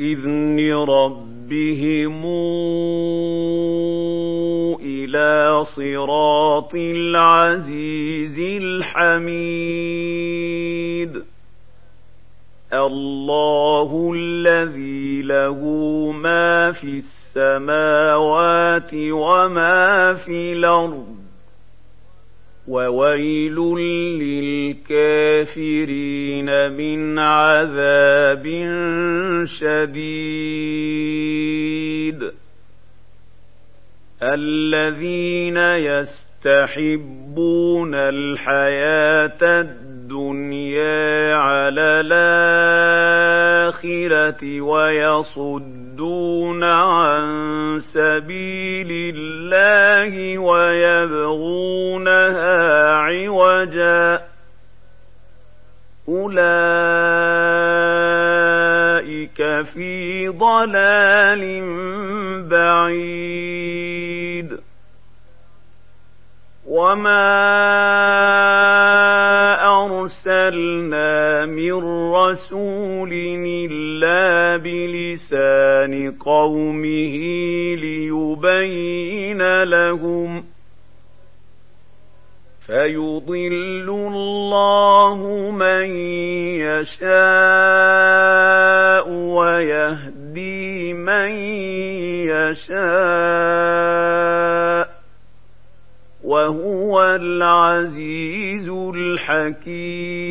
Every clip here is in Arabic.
بإذن ربهم إلى صراط العزيز الحميد. الله الذي له ما في السماوات وما في الأرض. وويل للكافرين من عذاب شديد. الذين يستحبون الحياة الدنيا على الآخرة ويصدون عن سبيل الله ويبغونها عوجا. أولئك في ضلال بعيد. وما أرسلنا من رسول إلا بلسان قومه ليبين لهم فيضل الله من يشاء ويهدي من يشاء وهو العزيز الحكيم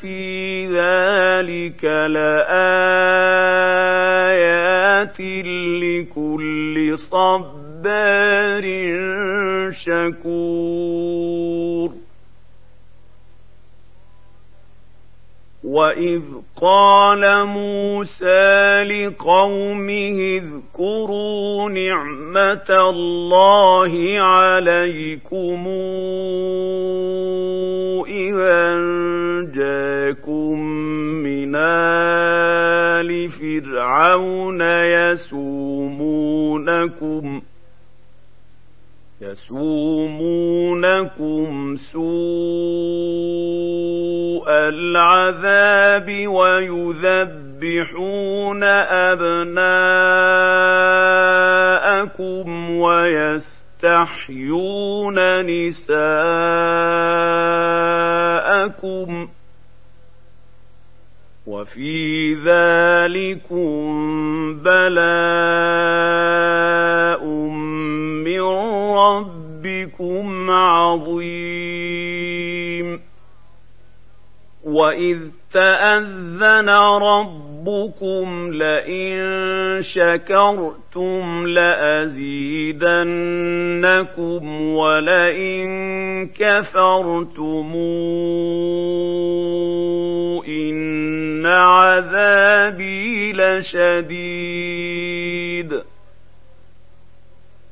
في ذلك لآيات لكل صبار شكور. وإذ قال موسى لقومه اذكروا نعمة الله عليكم إذا جاكم من آل فرعون يسومونكم يسومونكم سوء العذاب ويذبحون أبناءكم ويستحيون نساءكم وفي ذلكم بلاء عظيم. وإذ تأذن ربكم لئن شكرتم لأزيدنكم ولئن كفرتم إن عذابي لشديد.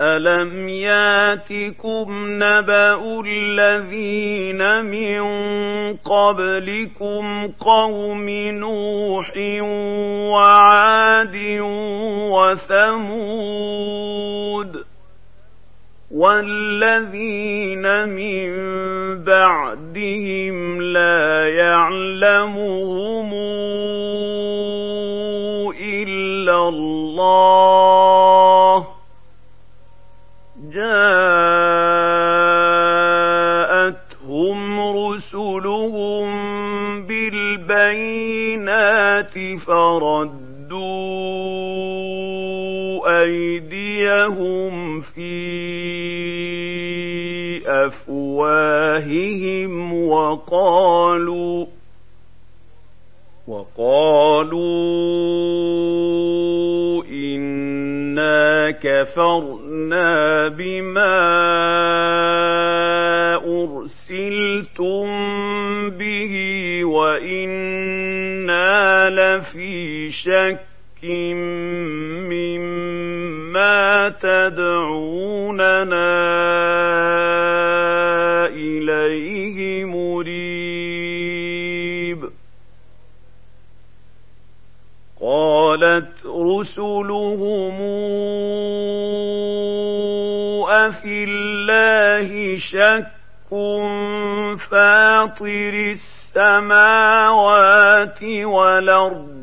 ألم ياتكم نبأ الذين من قبلكم قوم نوح وعاد وثمود والذين من بعدهم لا يعلمهم إلا الله فردوا أيديهم في أفواههم وقالوا وقالوا إنا كفرنا بما أرسلتم به وإنا لفي شك مما تدعوننا إليه مريب قالت رسلهم أفي الله شك فاطر السماوات والأرض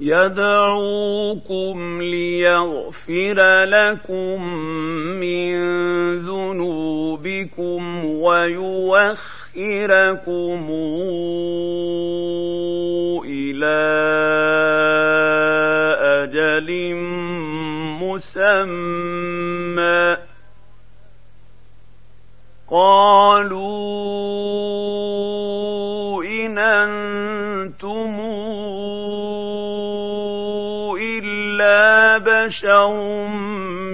يدعوكم ليغفر لكم من ذنوبكم ويوخركم إلى أجل مسمى. قالوا إن أنتم إلا بشر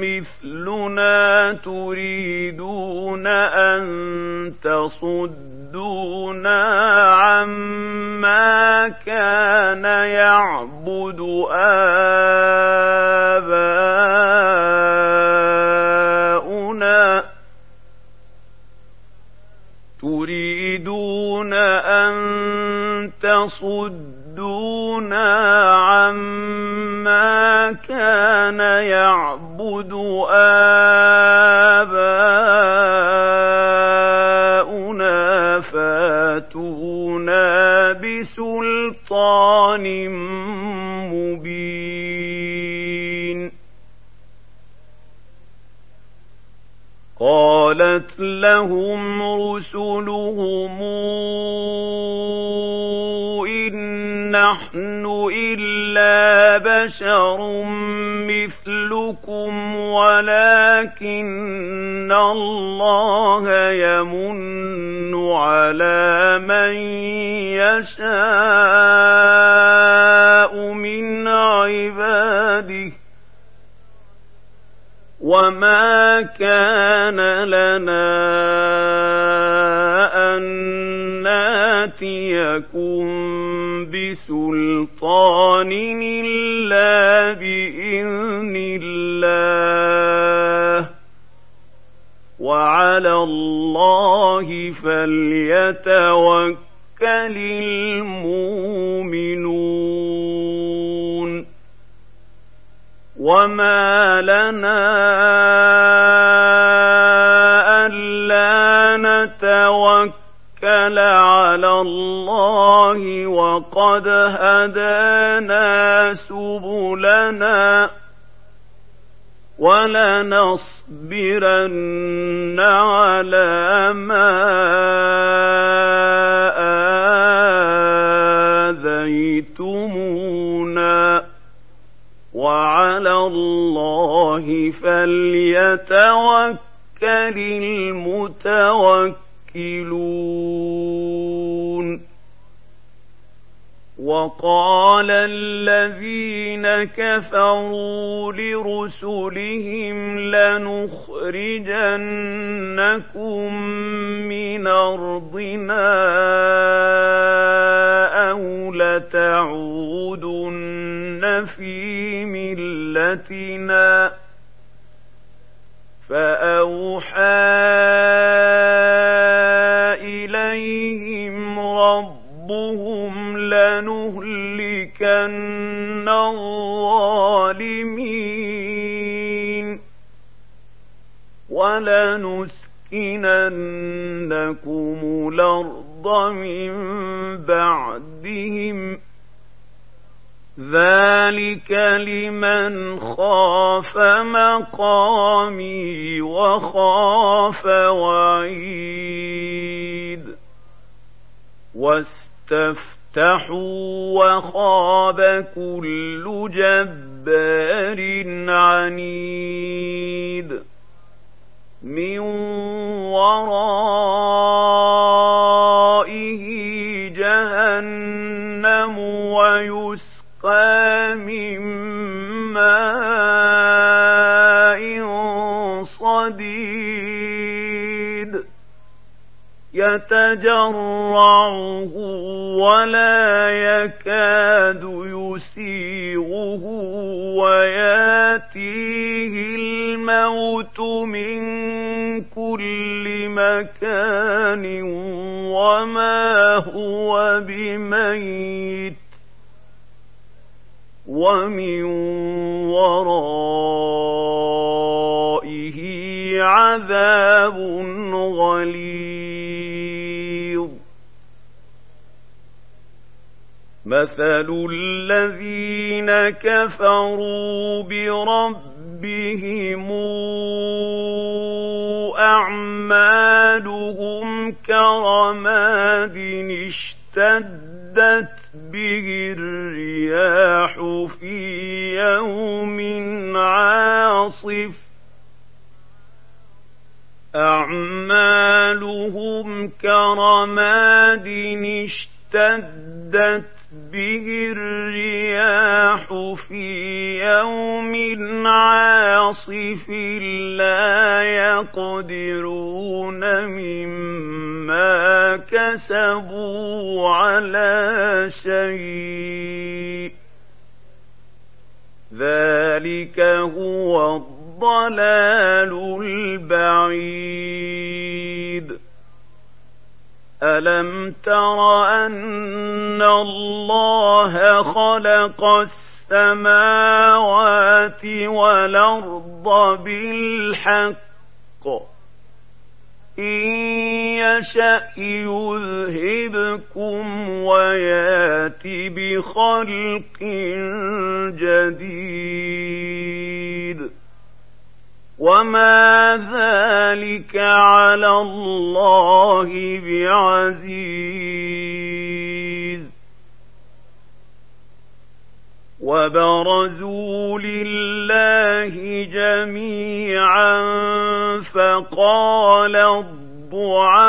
مثلنا تريدون أن تصدونا عما كان يعبد آباؤنا تصدونا عما ناتيكم بسلطان المتوكلون وقال الذين كفروا لرسلهم لنخرجنكم من أرضنا أو لتعودن في ملتنا. فأوحى إليهم ربهم لنهلكن الظالمين ولنسكننكم الأرض من بعدهم ذلك لمن خاف مقامي وخاف وعيد واستفتحوا وخاب كل جبار عنيد من ورائه جهنم ويسر من ماء صديد يتجرعه ولا يكاد يسيغه وياتيه الموت من كل مكان وما هو بميت ومن ورائه عذاب غليظ مثل الذين كفروا بربهم أعمالهم كرماد اشتدت به الرياح في يوم عاصف. أعمالهم كرماد اشتدت به الرياح في يوم عاصف لا يقدرون مما كسبوا على شيء. ذلك هو الضلال البعيد. ألم تر أن الله خلق السماوات والأرض بالحق إن يشأ يذهبكم ويات بخلق جديد وما ذلك على الله بعزيز وبرزوا لله جميعا فقال الضعفاء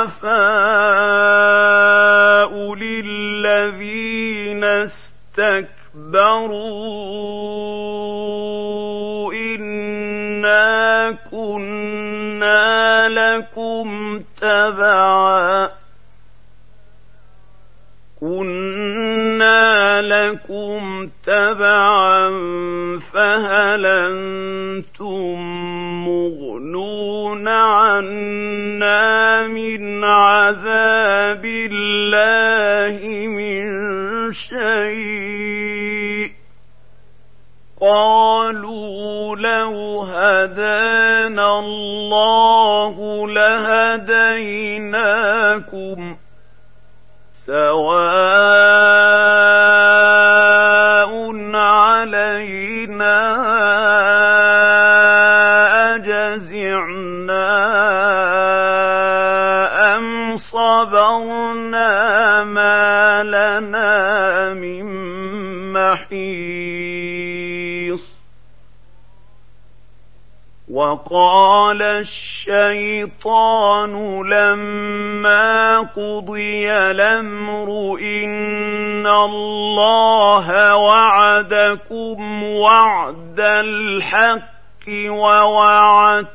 وقال الشيطان لما قضي الأمر إن الله وعدكم وعد الحق ووعدتكم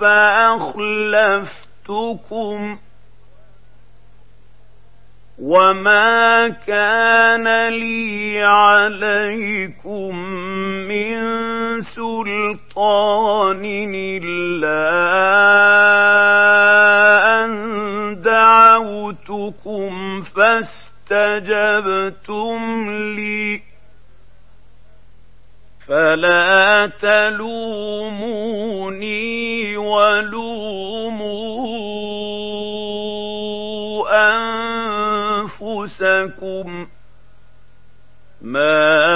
فأخلفتكم وما كان لي عليكم من سلطان إلا أن دعوتكم فاستجبتم اسْتَجَبْتُمْ لِي فَلَا تَلُومُونِي وَلُومُوا أَنفُسَكُم مَّا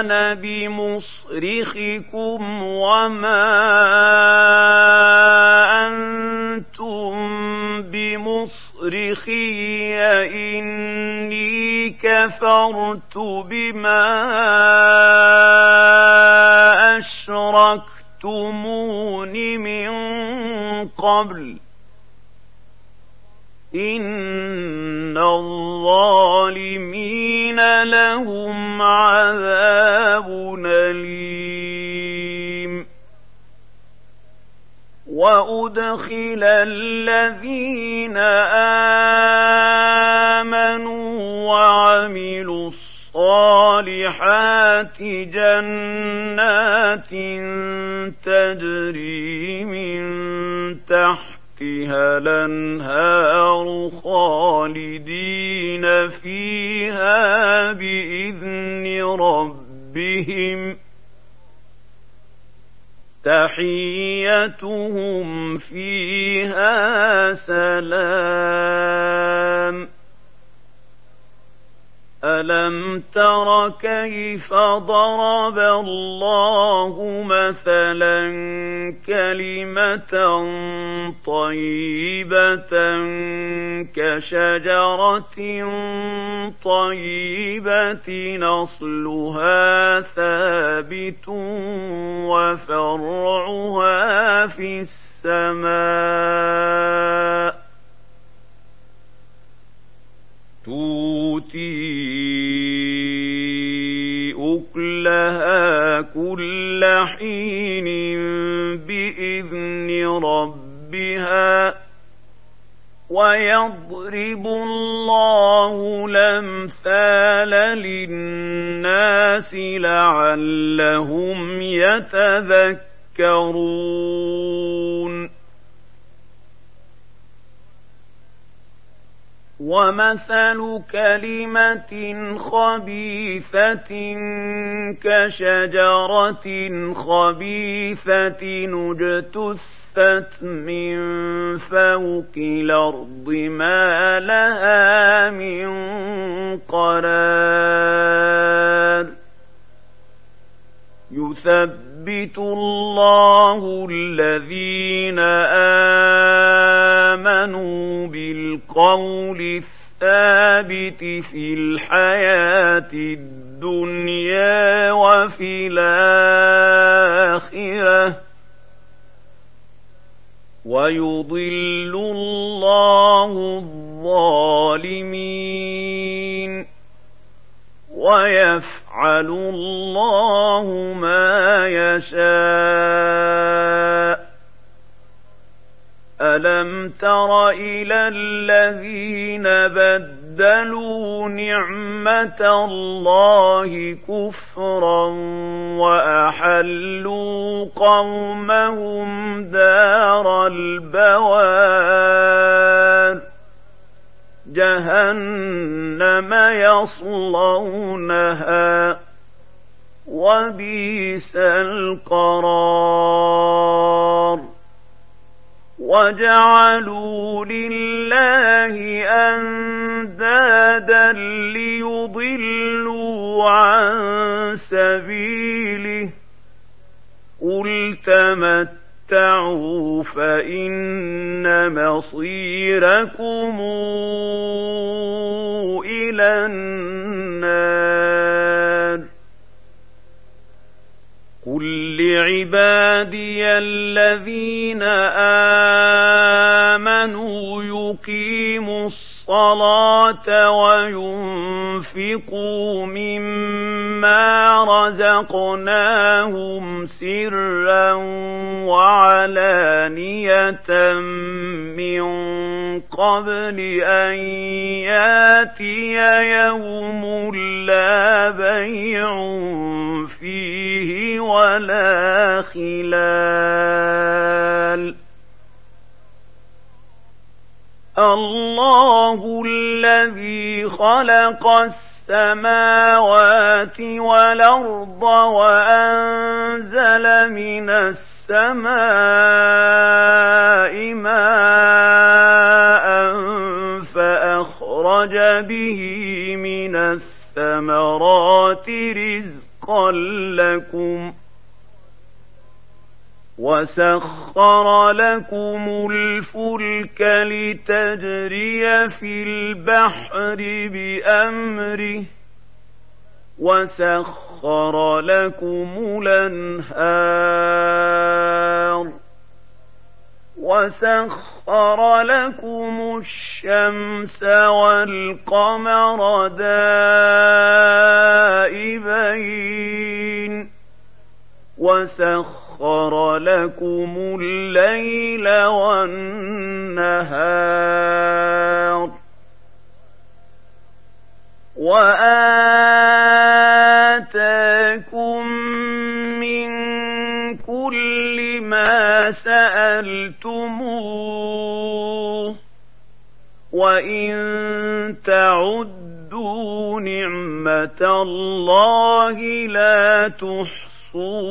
أَنَا بِمُصْرِخِكُمْ وَمَا أَنتُم بِمُصْرِخِيَّ إِنِّي كَفَرْتُ بِمَا أَشْرَكْتُمُونِ مِن قَبْلُ إِنَّ الظَّالِمِينَ لَهُمْ عَذَابٌ أَلِيمٌ وَأُدْخِلَ الَّذِينَ آمَنُوا وَعَمِلُوا الصَّالِحَاتِ جَنَّاتٍ تَجْرِي مِن تَحْتِهَا تحتها الأنهار خالدين فيها بإذن ربهم. تحيتهم فيها سلام. أَلَمْ تَرَ كَيْفَ ضَرَبَ اللَّهُ مَثَلًا كَلِمَةً طَيِّبَةً كَشَجَرَةٍ طَيِّبَةٍ أَصْلُهَا ثَابِتٌ وَفَرْعُهَا فِي السَّمَاءِ وَيَضْرِبُ اللَّهُ الْأَمْثَالَ لِلنَّاسِ لَعَلَّهُمْ يَتَذَكَّرُونَ. وَمَثَلُ كَلِمَةٍ خَبِيثَةٍ كَشَجَرَةٍ خَبِيثَةٍ اجْتُثَّتْ مِن فَوْقِ الْأَرْضِ مَا لَهَا مِن قَرَارٍ يُثَبِّتُ اللَّهُ الَّذِينَ آمَنُوا بِالْقَوْلِ الثَّابِتِ فِي الْحَيَاةِ الدُّنْيَا وَفِي الْآخِرَةِ ۖ وَيُضِلُّ اللَّهُ الظَّالِمِينَ وَيَفْعَلُ اللَّهُ مَا يَشَاءُ. أَلَمْ تَرَ إِلَى الَّذِينَ بَدَّلُوا نِعْمَةَ اللَّهِ كُفْرًا وَأَحَلُّوا قَوْمَهُمْ دَارَ الْبَوَارِ جهنم يصلونها وبئس القرار وجعلوا لله أندادا ليضلوا عن سبيله. قل تمت تَمَتَّعُوا فَإِنَّ مَصِيرَكُمْ إِلَى النَّارِ. قُل لِّعِبَادِيَ الَّذِينَ آمَنُوا يُقِيمُوا الصَّلَاةَ وَيُنفِقُوا مِمَّا رَزَقْنَاهُمْ سِرًّا وَعَلَانِيَةً مِّن قَبْلِ أَن يَأْتِيَ يَوْمٌ لَّا بَيْعٌ خِلَالٌ الله الذي خلق السماوات والأرض وأنزل من السماء ماء فأخرج به من الثمرات رزقا لكم. وسخر لكم الفلك لتجري في البحر بأمره وسخر لكم الأنهار وسخر لكم الشمس والقمر دائبين وسخر لكم الليل والنهار وآتاكم من كل ما سألتموه وإن تعدوا نعمة الله لا تحصوها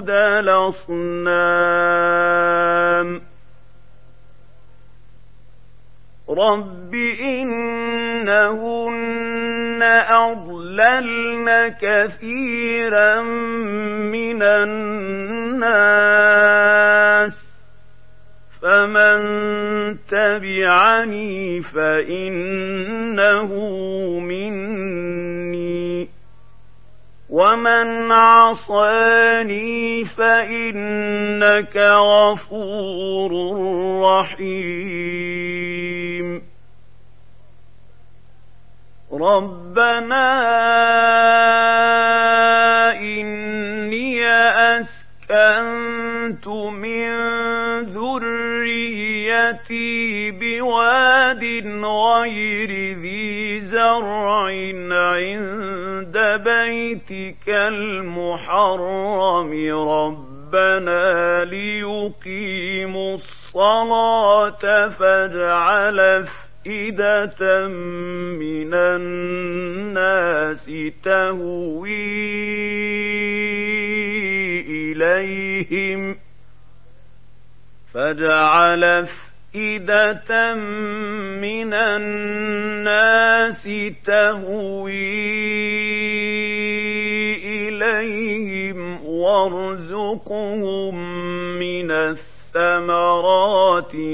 الأصنام رب إنهن أضللن كثيرا من الناس. فمن تبعني فإنه مني ومن عصاني فإنك غفور رحيم ربنا إني أسكنت من ذريتي بواد غير ذي زرع عند بيتك المحرم. ربنا ليقيموا الصلاة فاجعل أفئدة من الناس تهوي إليهم فاجعل أفئدة من الناس تهوي إليهم وارزقهم من الثمرات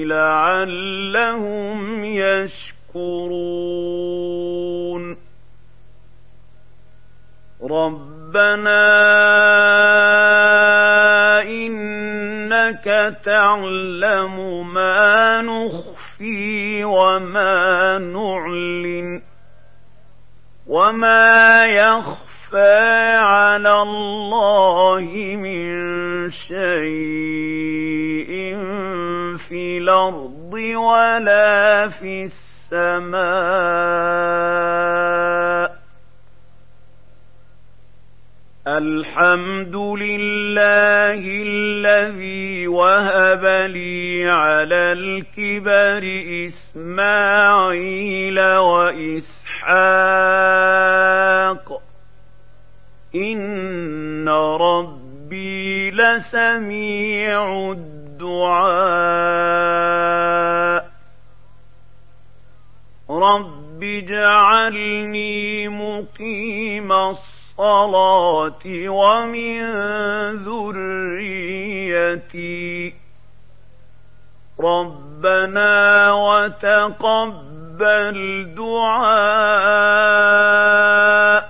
لعلهم يشكرون. ربنا إنك تعلم ما نخفي وما نعلن وما يخفى على الله من شيء. الأرض ولا في السماء. الحمد لله الذي وهب لي على الكبر إسماعيل وإسحاق. إن ربي لسميع الدعاء. رب اجعلني مقيم الصلاة ومن ذريتي. ربنا وتقبل دعاء.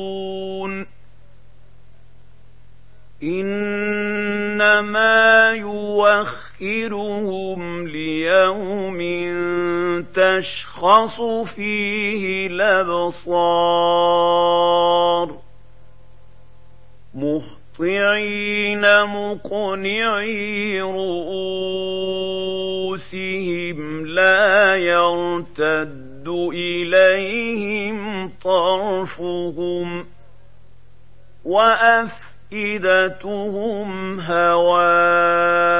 إنما يوخرهم ليوم تشخص فيه الأبصار. مهطعين مقنعي رؤوسهم لا يرتد إليهم طرفهم. وافئدتهم هواء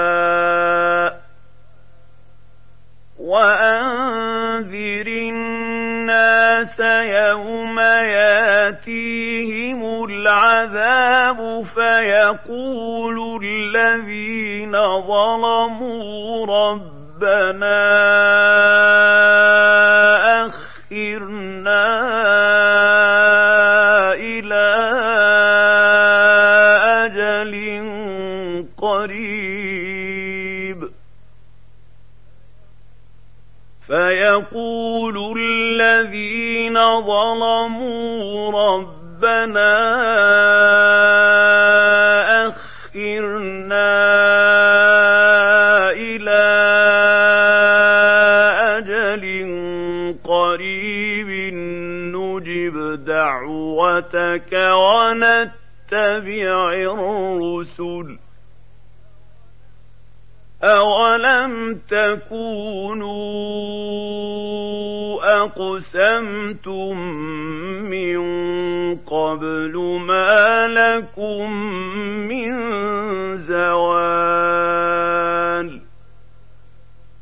وانذر الناس يوم ياتيهم العذاب فيقول الذين ظلموا ربنا فيقول الذين ظلموا ربنا أخرنا إلى أجل قريب نجب دعوتك ونتبع الرسل أولم تكونوا أقسمتم من قبل ما لكم من زوال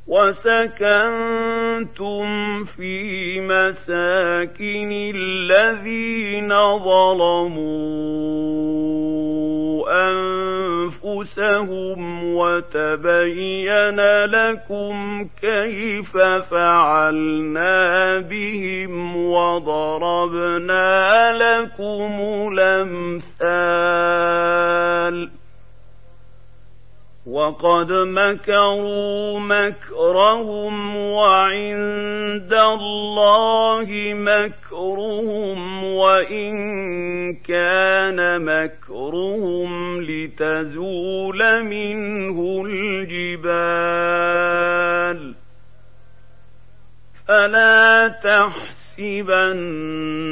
وسكنتم في مساكن الذين ظلموا أنفسهم وتبين لكم كيف فعلنا بهم وضربنا لكم الأمثال وقد مكروا مكرهم وعند الله مكرهم وإن كان مكرهم لتزول منه الجبال فلا تحسبن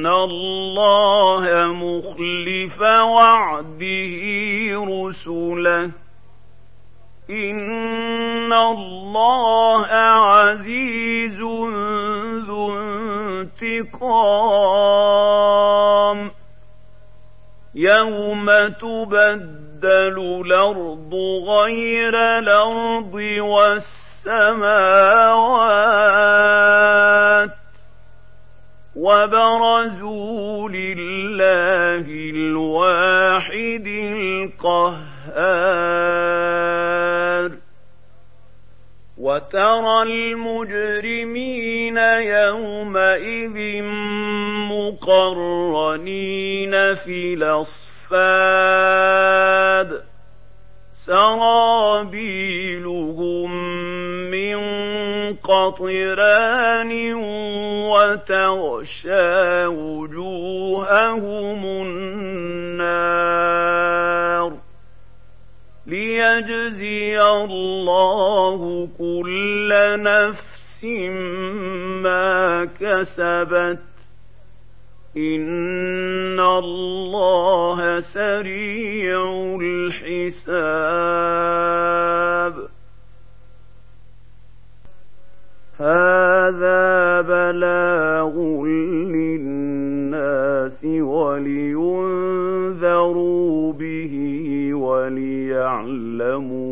الله مخلف وعده رسله إن الله عزيز ذو انتقام يوم تبدل الأرض غير الأرض والسماوات وبرزوا لله الواحد القهار وترى المجرمين يومئذ مقرنين في الأصفاد. سرابيلهم من قطران وتغشى وجوههم النار. ليجزي الله كل نفس ما كسبت إن الله سريع الحساب هذا بلاغ للناس ولينذروا وليعلموا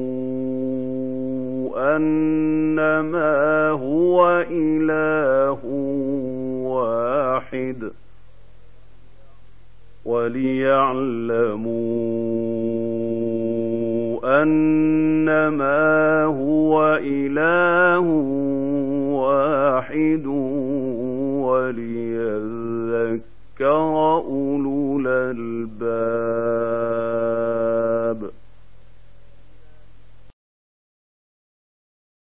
أنما هو إله واحد وليعلموا أنما هو إله واحد وليذكر أولو الألباب